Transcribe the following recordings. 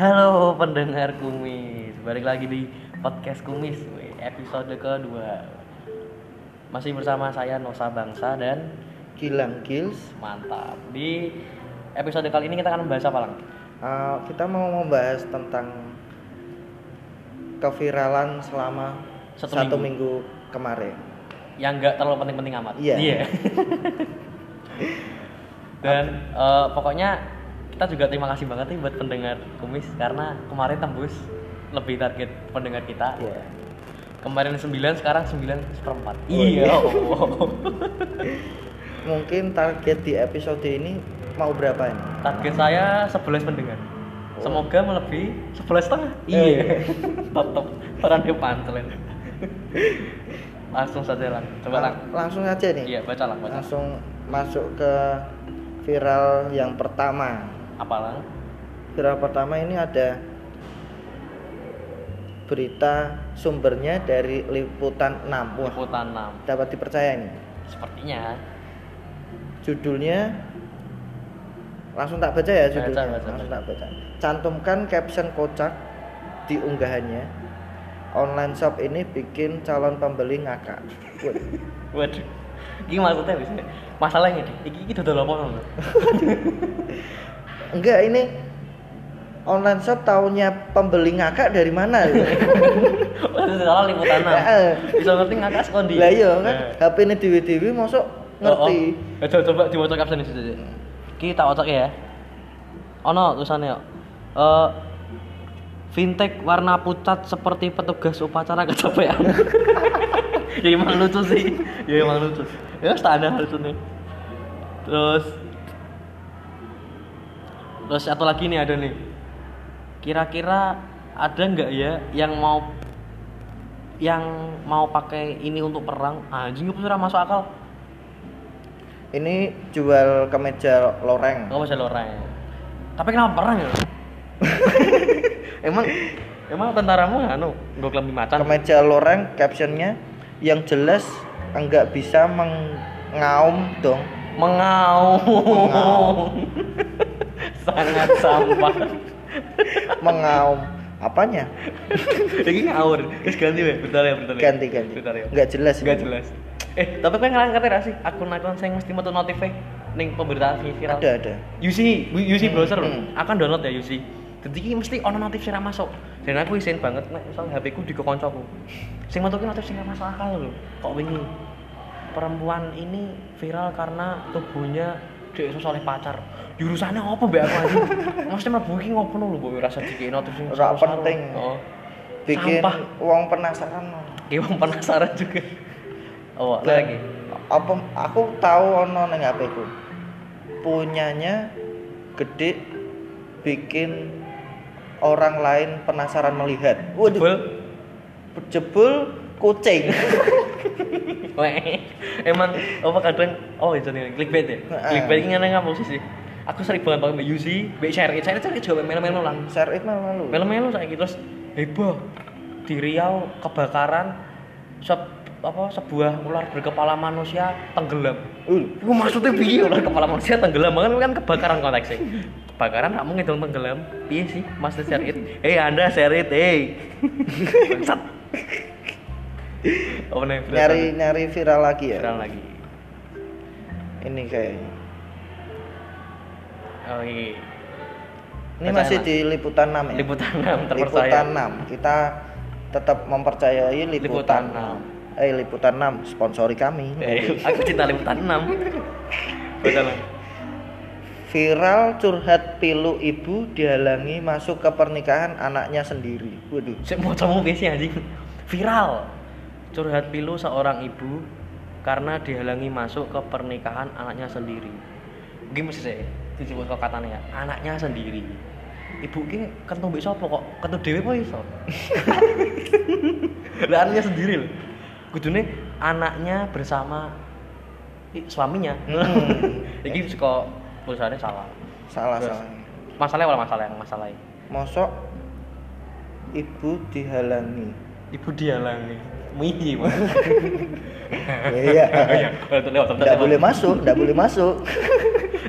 Halo pendengar kumis, balik lagi di podcast kumis episode kedua. Masih bersama saya Nosa Bangsa dan Gilang Gils. mantap. Di episode kali ini kita akan membahas apa lang? Uh, kita mau membahas tentang keviralan selama Satu satu, minggu. minggu. kemarin. Yang nggak terlalu penting-penting amat. Iya. dan eh, pokoknya kita juga terima kasih banget nih buat pendengar kumis karena kemarin tembus lebih target pendengar kita. Iya. Kemarin 9, sekarang 9 seperempat. Oh, iya. Allah. Mungkin target di episode ini mau berapa ini? Target saya 11 pendengar. Oh. Semoga melebihi 11 setengah. Eh. Iya. Tetap peran depan selain. Langsung saja lah. Coba. Lang- langsung aja nih. Iya, baca baca. Langsung masuk ke viral yang pertama. Apa lang? Viral pertama ini ada berita sumbernya dari liputan 6. Wah, Liputan 6. dapat dipercaya ini. Sepertinya judulnya langsung tak baca ya judulnya baca, langsung baca. tak baca cantumkan caption kocak di unggahannya online shop ini bikin calon pembeli ngakak Waduh. Iki maksudnya bisa. Masalahnya iki, iki iki dodol apa ngono? enggak ini online shop taunya pembeli ngakak dari mana Waduh, salah liputan. Bisa ngerti ngakak sekondi. lah iya kan Nah. HP ini dewi masuk ngerti Oh, oh. Coba coba diwaca caption itu saja. Ki tak wacak ya. Ono tulisannya yo. Eh fintech warna pucat seperti petugas upacara kecapean. ya emang lucu sih. Ya emang lucu. Ya standar lucu nih. Terus Terus satu lagi nih ada nih. Kira-kira ada nggak ya yang mau yang mau pakai ini untuk perang? Anjing itu sudah masuk akal. ini jual kemeja loreng Enggak bisa loreng. Tapi kenapa perang ya? emang emang tentaramu anu gue kelebi macan. kemeja loreng captionnya yang jelas enggak bisa mengaum dong Mengaum. Mengaum. Sangat sampah. mengaum apanya Ini ngawur. Terus ganti ya, bentar ya, bentar ya. ganti ganti Bentar ya. nggak jelas Enggak ini. jelas. Eh, tapi kan ngerti gak sih akun-akun saya mesti metu notif ning pemberitaan viral. ada ada UC, UC Hmm, browser loh. hmm. Akan download ya UC. Jadi mesti ono notif ra masuk. Dan aku isin banget nek misal HP ku di koncoku. Sing metu ki notif ra masuk akal lho. Kok wingi perempuan ini viral karena tubuhnya dek iso oleh pacar. Jurusannya apa mbak aku anjing? Mesti mlebu iki ngopo lho mbok rasa notif sing Ora penting. Oh. bikin Sampah. uang penasaran Ki wong penasaran juga. Oh, ada lagi. apa aku tahu ono neng HP ku punyanya gede bikin orang lain penasaran melihat Jebul. waduh jebul kucing Weh, emang apa kadang oh itu nih clickbait ya clickbait ini nggak mau sih aku sering banget pakai Yusi mbak share it share it share it coba melo-melo lang share it malu melo-melo saya terus heboh. Di Riau kebakaran sep- apa sebuah ular berkepala manusia tenggelam. Uh Lu maksudnya piye? Ular kepala manusia tenggelam kan kan kebakaran konteksnya. Kebakaran kamu ngitung tenggelam. Piye sih mas share it eh anda share it eh. Bangsat. oh nyari nyari viral lagi ya? Viral lagi. Ini kayaknya oh iya ini Bacaan masih lah. di liputan 6 ya? Liputan 6 terpercaya. Liputan 6 kita tetap mempercayai Liputan. Liputan 6. 6 eh liputan 6 sponsori kami. Eh, aku cinta liputan 6 baca lah. Viral curhat pilu ibu dihalangi masuk ke pernikahan anaknya sendiri. Waduh. Saya mau kamu biasa anjing. Viral curhat pilu seorang ibu karena dihalangi masuk ke pernikahan anaknya sendiri. Gimana sih saya disebut kok katanya ya anaknya sendiri. Ibu ki kentung mbek sapa kok? Kentung dhewe apa iso? Lah anaknya sendiri loh kudune anaknya bersama i- suaminya. Hmm. iki saka tulisannya salah. Salah Terus. salah. masalahnya apa masalah yang masalahnya mosok ibu dihalangi. Ibu dihalangi. Mih, Mas. iya. Iya, betul, lewat, betul, nggak lewat. boleh masuk nggak boleh masuk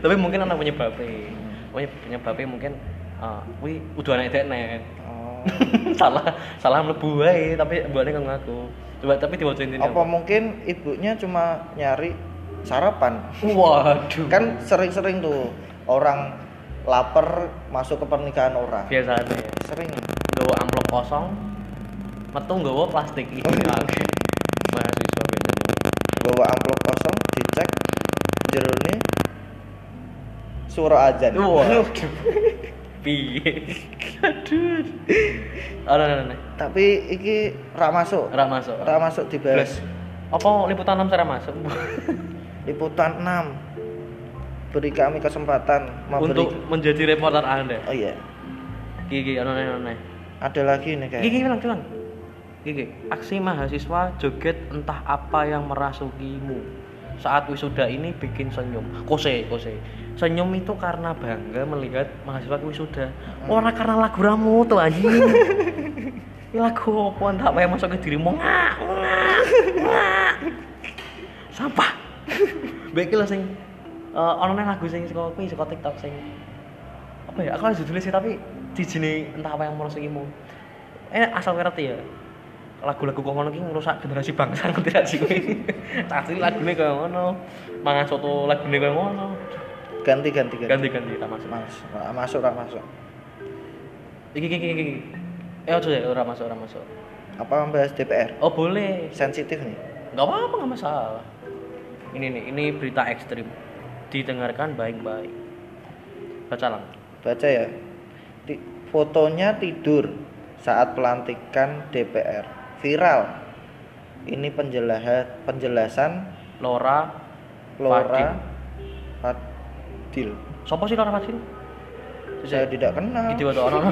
Tapi mungkin anak penyebabnya. Punya penyebabnya mungkin Ah, kuwi udah anak dekne. Oh. salah salah mlebu wae tapi mbakne kok ngaku. Coba tapi diwaca intine. Apa mungkin ibunya cuma nyari sarapan? Waduh. Kan sering-sering tuh orang lapar masuk ke pernikahan orang. biasanya ya. Sering. Nggawa amplop kosong, metu nggawa plastik. Oke. Mahasiswa biasanya. Bawa amplop suara. Waduh. Piye? Aduh. Ana ana. Tapi iki ra masuk. Ora masuk. Ra masuk dibahas. Apa liputan 6 cara masuk? Liputan 6. Beri kami kesempatan memberi Untuk menjadi reporter Anda. Oh iya. Gigi. Ada lagi nih kayak. Gigi bilang bilang. Gigi, aksi mahasiswa joget entah apa yang merasukimu saat wisuda ini bikin senyum. Kose, kose. Senyum itu karena bangga melihat mahasiswa wisuda. Orang karena lagu ramu tuh anjing. Ini lagu apa entah apa yang masuk ke dirimu. Ngak, ngak, ngak. Sampah. Baik lah sing eh ono nang lagu sing saka kuwi saka TikTok sing apa ya? Aku harus judulnya sih tapi jijine entah apa yang merasukimu. Eh asal ngerti ya. Lagu-lagu kok ngono ki ngerusak generasi bangsa ngerti gak sih kowe? Asli lagune kaya ngono. Mangan soto lagune kaya ngono. Ganti ganti ganti. Ganti-ganti tak masuk. Mas, ra masuk ra masuk. Iki iki iki. iki. Eh ojo ya ora masuk ora masuk. Apa membahas DPR? Oh boleh. Sensitif nih. Enggak apa-apa enggak masalah. Ini nih, ini berita ekstrim. Didengarkan baik-baik. Baca lang. Baca ya. Ti- fotonya tidur saat pelantikan DPR. Viral. Ini penjelasan penjelasan Lora Lora Fadil. Sopo sih Lora Fadil? Saya tidak kenal. Gitu wae ono ono.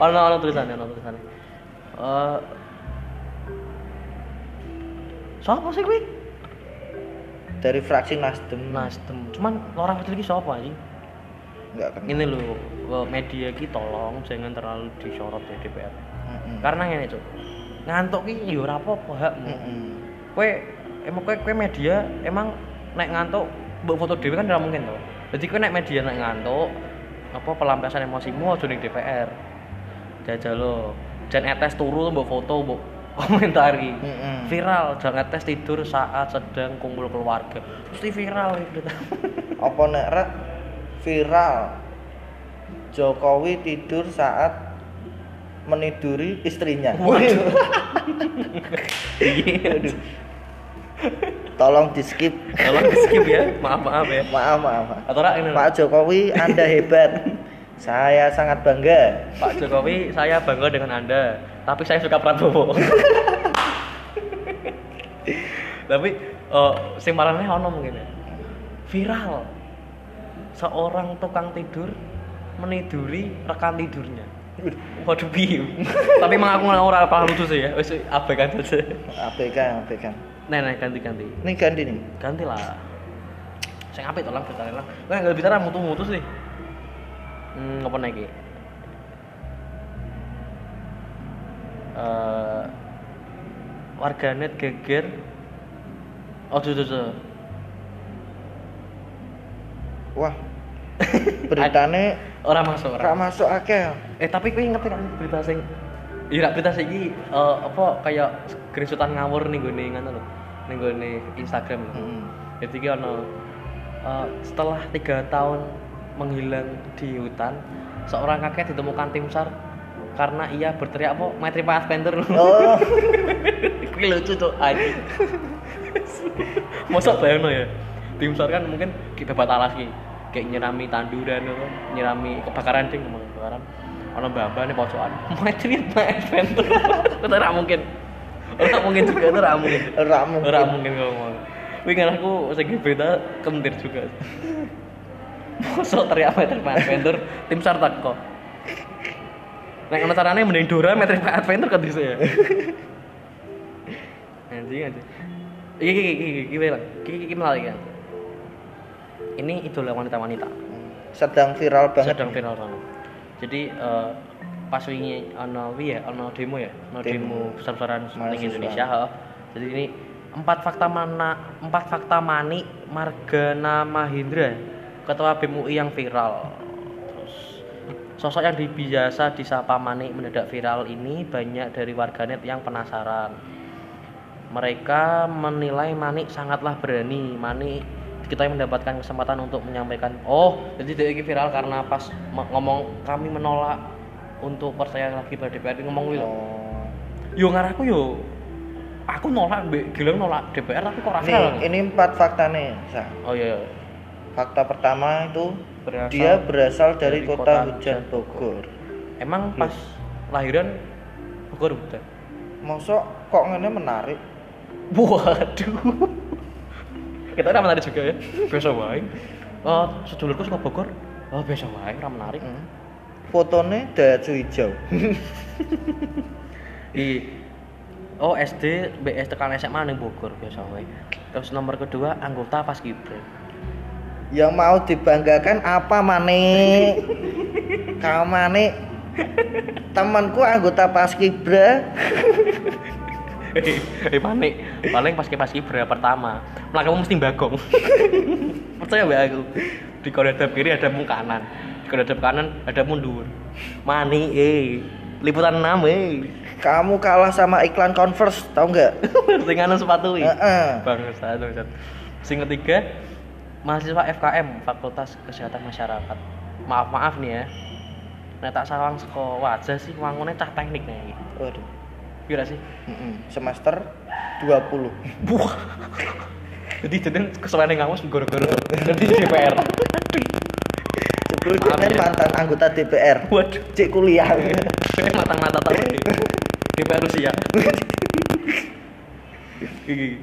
Ono ono tulisannya, ono tulisannya. Eh Sopo sih kuwi? Dari fraksi Nasdem. Nasdem. Cuman Lora Fadil iki sapa anjing? Enggak kenal. Ini lho, eh, media ki tolong jangan terlalu disorot di DPR. Mm-mm. Karena ngene, Cuk. Ngantuk ki ya ora apa-apa hakmu. Mm-mm. Kowe emang kowe kowe media emang nek ngantuk mbok foto dhewe kan ora mungkin to. Jadi kowe nek media nek ngantuk apa pelampiasan emosimu aja ning DPR. Jajal lo. Jan etes turu mbok foto mbok komentari. Mm-mm. Viral jangan etes tidur saat sedang kumpul keluarga. Mesti viral iki berita. Apa nek viral Jokowi tidur saat meniduri istrinya. Waduh. Iya. Aduh. Tolong di skip. Tolong di skip ya. Maaf maaf ya. Maaf, maaf. Atau ini. Pak Jokowi, Anda hebat. Saya sangat bangga. Pak Jokowi, saya bangga dengan Anda, tapi saya suka Prabowo. tapi eh sing marane ono mungkin ya. Viral. Seorang tukang tidur meniduri rekan tidurnya. Waduh piye. tapi emang aku ora paham lucu sih ya. Wis abaikan aja. ABK, ABK. Nah, nah ganti-ganti. Ini ganti nih. Ganti lah. Sing apik to lang berita lang. Lah enggak bicara mutu-mutu sih. Hmm, apa lagi? Eh warganet geger. Oh, tuh, tuh, tuh. Wah. Beritane Orang masuk ra orang. masuk akeh. Eh tapi kowe ngerti kan berita sing Iya, berita sing iki eh, apa kayak screenshotan ngawur nih gue ngono lho. Ning gone Instagram lho. Mm. Jadi ki ono eh, setelah tiga tahun menghilang di hutan, seorang kakek ditemukan tim SAR karena ia berteriak apa Maitri Pathfinder lho. Oh, Kuwi lucu tuh anjing. Masa bayangno ya. Tim SAR kan mungkin kita babat alas ki. Kayak nyirami tanduran apa, nyirami kebakaran ding ngomong kebakaran. Ono mbak-mbak nih pojokan. Maitri Pathfinder. Itu ora mungkin. Ora mungkin juga itu ora mungkin. ra mungkin. Ora mungkin ngomong. Wih kan aku segi berita kentir juga. Mosok teriak Maitri Pathfinder, tim SAR teko. Nek ana carane mending Dora Maitri Pathfinder kan bisa ya. Anjing anjing. Iki iki iki iki iki. Iki iki menarik kan. Ini idola wanita-wanita. Sedang viral banget. Sedang viral banget. Jadi eh, pas wingi ana wi ya, ana demo ya, ana Demo. demo besar-besaran di. Indonesia, heeh. Jadi ini empat fakta mana empat fakta mani Margana Mahindra, ketua BEM UI yang viral. Terus Sosok yang biasa disapa Manik mendadak viral ini banyak dari warganet yang penasaran. Mereka menilai Manik sangatlah berani. Manik kita mendapatkan kesempatan untuk menyampaikan, oh jadi dia ini viral karena pas ngomong kami menolak untuk percaya lagi pada DPR ngomong gitu. Oh. Yo ngarahku yo aku nolak Mbak Gilang nolak DPR tapi kok Nih, viral. ini empat fakta nih, Sa. Oh iya. iya. Fakta pertama itu Berasal dia berasal dari, dari kota, kota hujan hujan Bogor. Emang pas lahiran Bogor hutan. Mosok kok ngene menarik? Waduh. Kita udah menarik juga ya. Biasa wae. Oh, sedulurku suka Bogor. Oh, biasa wae, ora menarik. Hmm. Fotonya Daihatsu hijau. Di Oh, SD, BS tekan SMA ning Bogor biasa wae. Terus nomor kedua anggota pas Kibra. Yang mau dibanggakan apa Mane? Kau Mane? Temanku anggota Paskibra. Eh panik, paling pas pas Kibra pertama. Melangkahmu mesti bagong. Percaya mbak aku. Di koridor kiri ada mu kanan, di koridor kanan ada mundur. Mani eh, liputan 6 eh. Kamu kalah sama iklan Converse, tau nggak? Sing anu sepatu iki. Heeh. Bangsat, bangsat. Sing ketiga, mahasiswa FKM Fakultas Kesehatan Masyarakat. Maaf maaf nih ya. Nek tak sawang saka wajah sih wangune cah teknik nih. Waduh. Iya sih? Mm-mm. Semester 20. Wah. Jadi jadi kesuwen yang ngamus gara-gara jadi DPR. Dia ya. mantan anggota DPR. Waduh. Cek kuliah. Mata-mata tahu nih. DPR Rusia.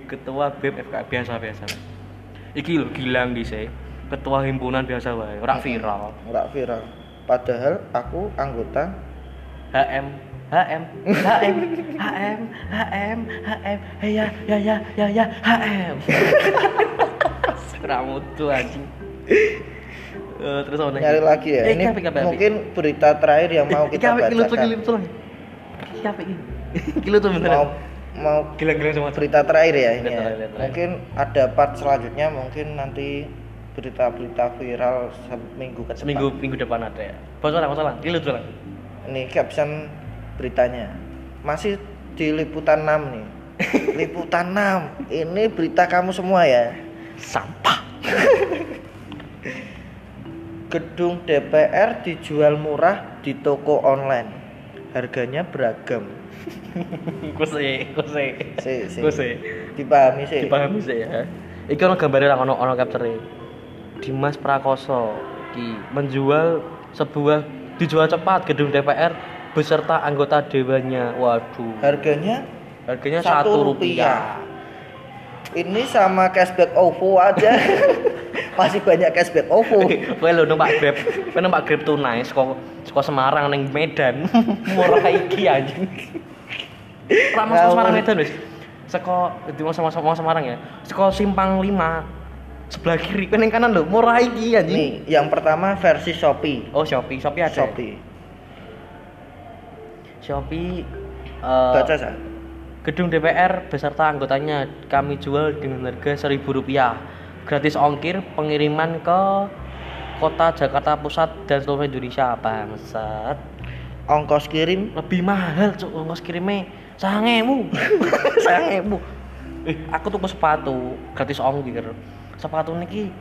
Ketua BEM FK biasa biasa. Iki lho Gilang dhisik. Ketua himpunan biasa wae, ora viral. Nggak viral. Padahal aku anggota HM HM HM HM HM HM hey ya ya ya ya ya HM Ora mutu anjing Eh, terus apa nyari lagi ya. Eh, Ini mungkin berita terakhir yang mau Iki kita iki bacakan. lagi. Iki apik iki. Iki lucu beneran. Mau mau Gila-gila semua berita terakhir ya ini. Ya. Mungkin ada part selanjutnya mungkin nanti berita-berita viral seminggu ke depan. Seminggu minggu depan ada ya. Bos salah, bos lucu lah. Ini caption beritanya. Masih di liputan 6 nih. liputan 6. Ini berita kamu semua ya. Sampah. Gedung DPR dijual murah di toko online. Harganya beragam. Kuse, kuse. Si, si. Kuse. Dipahami sih. Dipahami sih ya. Iki ono gambare ra ono ono capture Dimas Prakoso iki menjual sebuah dijual cepat gedung DPR beserta anggota dewannya. Waduh. Harganya Harganya Satu rupiah. rupiah. ini sama cashback OVO aja. Masih banyak cashback OVO. Kowe lho numpak Grab, kowe numpak Grab tunai saka saka Semarang ning Medan. Murah iki anjing. Ora Ngawur. Semarang Medan wis. Saka di mau sama Semarang ya. Saka Simpang 5 sebelah kiri ning kanan lho, murah iki anjing. Nih, yang pertama versi Shopee. Oh, Shopee, Shopee ada. Shopee. Shopee eh, Baca sah. Gedung DPR beserta anggotanya kami jual dengan harga seribu rupiah. Gratis ongkir pengiriman ke kota Jakarta Pusat dan seluruh Indonesia. Bangsat. Ongkos kirim Lebih mahal cuk ongkos kirimnya sangemu. sangemu. Eh, aku tuku sepatu gratis ongkir. Sepatu niki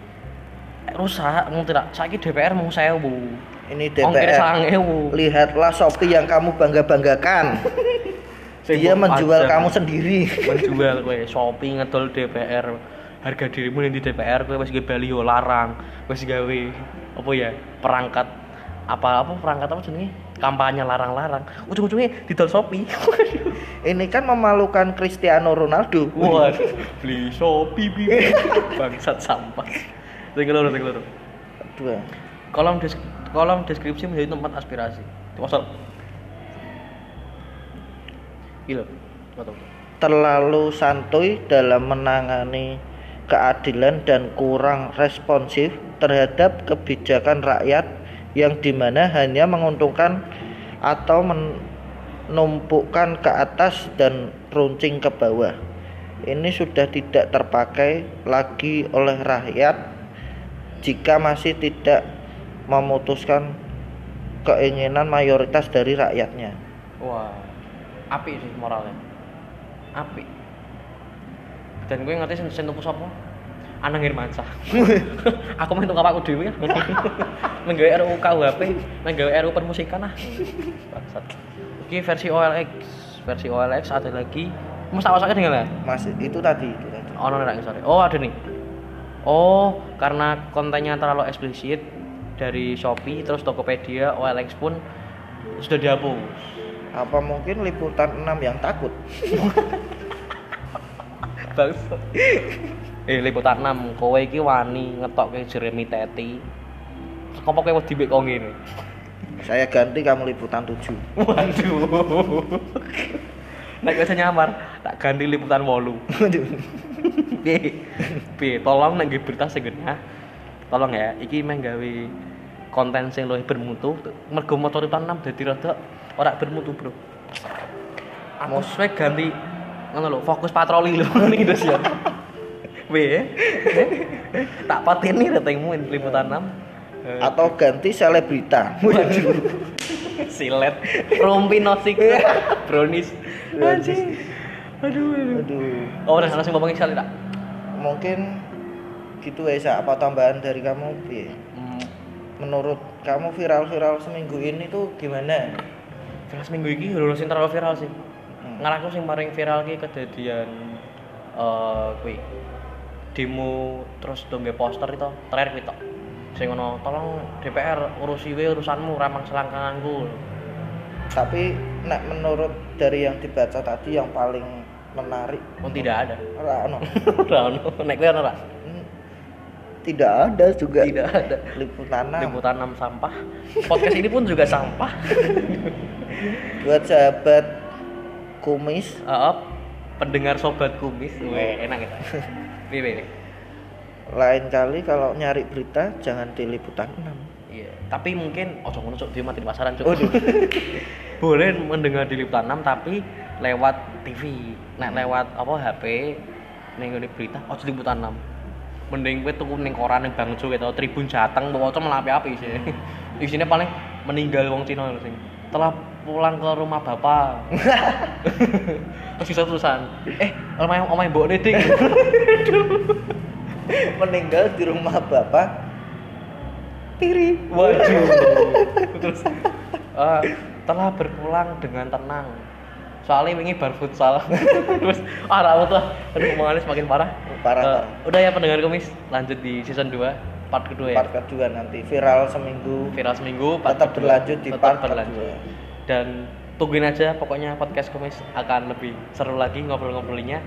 rusak mau tidak saiki DPR mau sewu ini DPR. Lihatlah Shopee yang kamu bangga-banggakan. Dia menjual kamu sendiri. menjual kowe shopping ngedol DPR harga dirimu yang di DPR kowe wis gawe larang wis gawe apa ya perangkat apa apa perangkat apa jenenge kampanye larang-larang ujung-ujungnya didol Shopee Ini kan memalukan Cristiano Ronaldo. wah beli Shopee bibi bangsat sampah loro sing loro Dua. kolom des kolom deskripsi menjadi tempat aspirasi. Wasal gila. Terlalu santuy dalam menangani keadilan dan kurang responsif terhadap kebijakan rakyat yang di mana hanya menguntungkan atau menumpukan ke atas dan runcing ke bawah. Ini sudah tidak terpakai lagi oleh rakyat jika masih tidak memutuskan keinginan mayoritas dari rakyatnya. Wah, api sih moralnya. Api. Dan gue ngerti sing tuku sapa? Anang Irmansyah. aku main tukang aku dhewe ya. Menggawe RUU KUHP, menggawe RUU permusikan ah. Bangsat. Iki versi OLX, versi OLX ada lagi. Mas wasake tinggal ya? Masih itu tadi itu tadi. Oh, no, sorry. Oh, ada nih. Oh, karena kontennya terlalu eksplisit dari Shopee terus Tokopedia, OLX pun sudah dihapus. Apa mungkin liputan 6 yang takut? Bangsa. eh liputan 6, kowe iki wani ngetokke Jeremy Teti. Apa kowe wedi mbek kok ngene? Saya ganti kamu liputan 7. Waduh. Nek bisa nyamar, tak ganti liputan 8. Waduh. Piye? Piye? Tolong nek nggih berita sing genah. Tolong ya, iki meh gawe konten sing luwih bermutu. Mergo motor liputan 6 dadi rada ora bermutu, Bro. Aku suwe ganti ngono lho, fokus patroli lho ning Indonesia. Piye? Tak pateni ratingmu liputan 6. Eh, Atau ganti selebrita. Waduh. Silet. Rompi nosik. Brownies. Anjing. Aduh, aduh. Aduh. Oh, udah langsung ngomongin sekali tak? Mungkin gitu ya Sa. apa tambahan dari kamu piye? Hmm, Menurut kamu viral-viral seminggu ini tuh gimana? viral seminggu ini lulusin terlalu viral sih. Hmm. Ngarang sing paling viral ki kejadian eh kuwi demo terus dongge poster itu terakhir kuwi tok. Sing ngono, tolong DPR urusi we urusanmu ramang selangkanganku. Tapi nek menurut dari yang dibaca tadi yang paling menarik Pun tidak ada. ora ono. Ora ono. Nek ono? Hmm, Tidak ada juga. Tidak ada. Liputan enam. Liputan 6 sampah. Podcast ini pun juga sampah. Buat sahabat kumis Heeh. pendengar sobat kumis. Weh, enak gitu. Piye, piye? lain kali kalau nyari berita jangan di liputan 6. Iya, tapi mungkin ojo ngono cuk dia mati di pasaran cuk. Boleh mendengar di liputan 6 tapi lewat TV. Nek lewat apa HP ning berita ojo di liputan 6. Mending kowe tuku ning koran ning Bangjo gitu, Tribun Jateng bawa malah api-api sih. Isine paling meninggal wong Cina sing telah pulang ke rumah bapak. Terus bisa tulisan, eh omah omah mbok Ding. Meninggal di rumah bapak tiri. Waduh. Terus eh, telah berpulang dengan tenang. Soalnya wingi bar futsal. Terus ah ra tuh aduh omongannya semakin parah. Parah, Eh, parah. udah ya pendengar kumis, lanjut di season 2 part kedua ya. Part kedua nanti viral seminggu. Viral seminggu, part Tetap kedua. berlanjut di Tetap part berlanjut. kedua. Dan tungguin aja pokoknya podcast kumis akan lebih seru lagi ngobrol-ngobrolinya.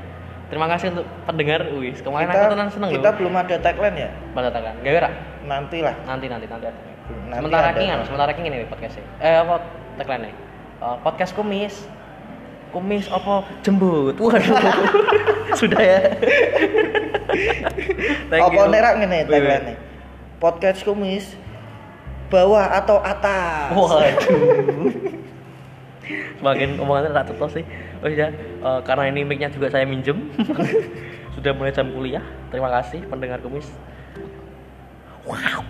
Terima kasih untuk pendengar Wis. Kemarin kita, aku tenang seneng kita loh. belum ada tagline ya? Batalkan. Gak ora? Nanti lah. Nanti nanti nanti ada. Nanti sementara ada. ini kan, sementara ini nih podcastnya. Eh apa tagline nya? podcast kumis. Kumis apa jembut? Waduh. Sudah ya. Thank Apa nerak ngene tagline? Podcast kumis bawah atau atas? Waduh. Semakin omongannya tak tutup sih. Oh ya, eh, karena ini mic-nya juga saya minjem. Sudah mulai jam kuliah. Terima kasih pendengar kumis. Wow.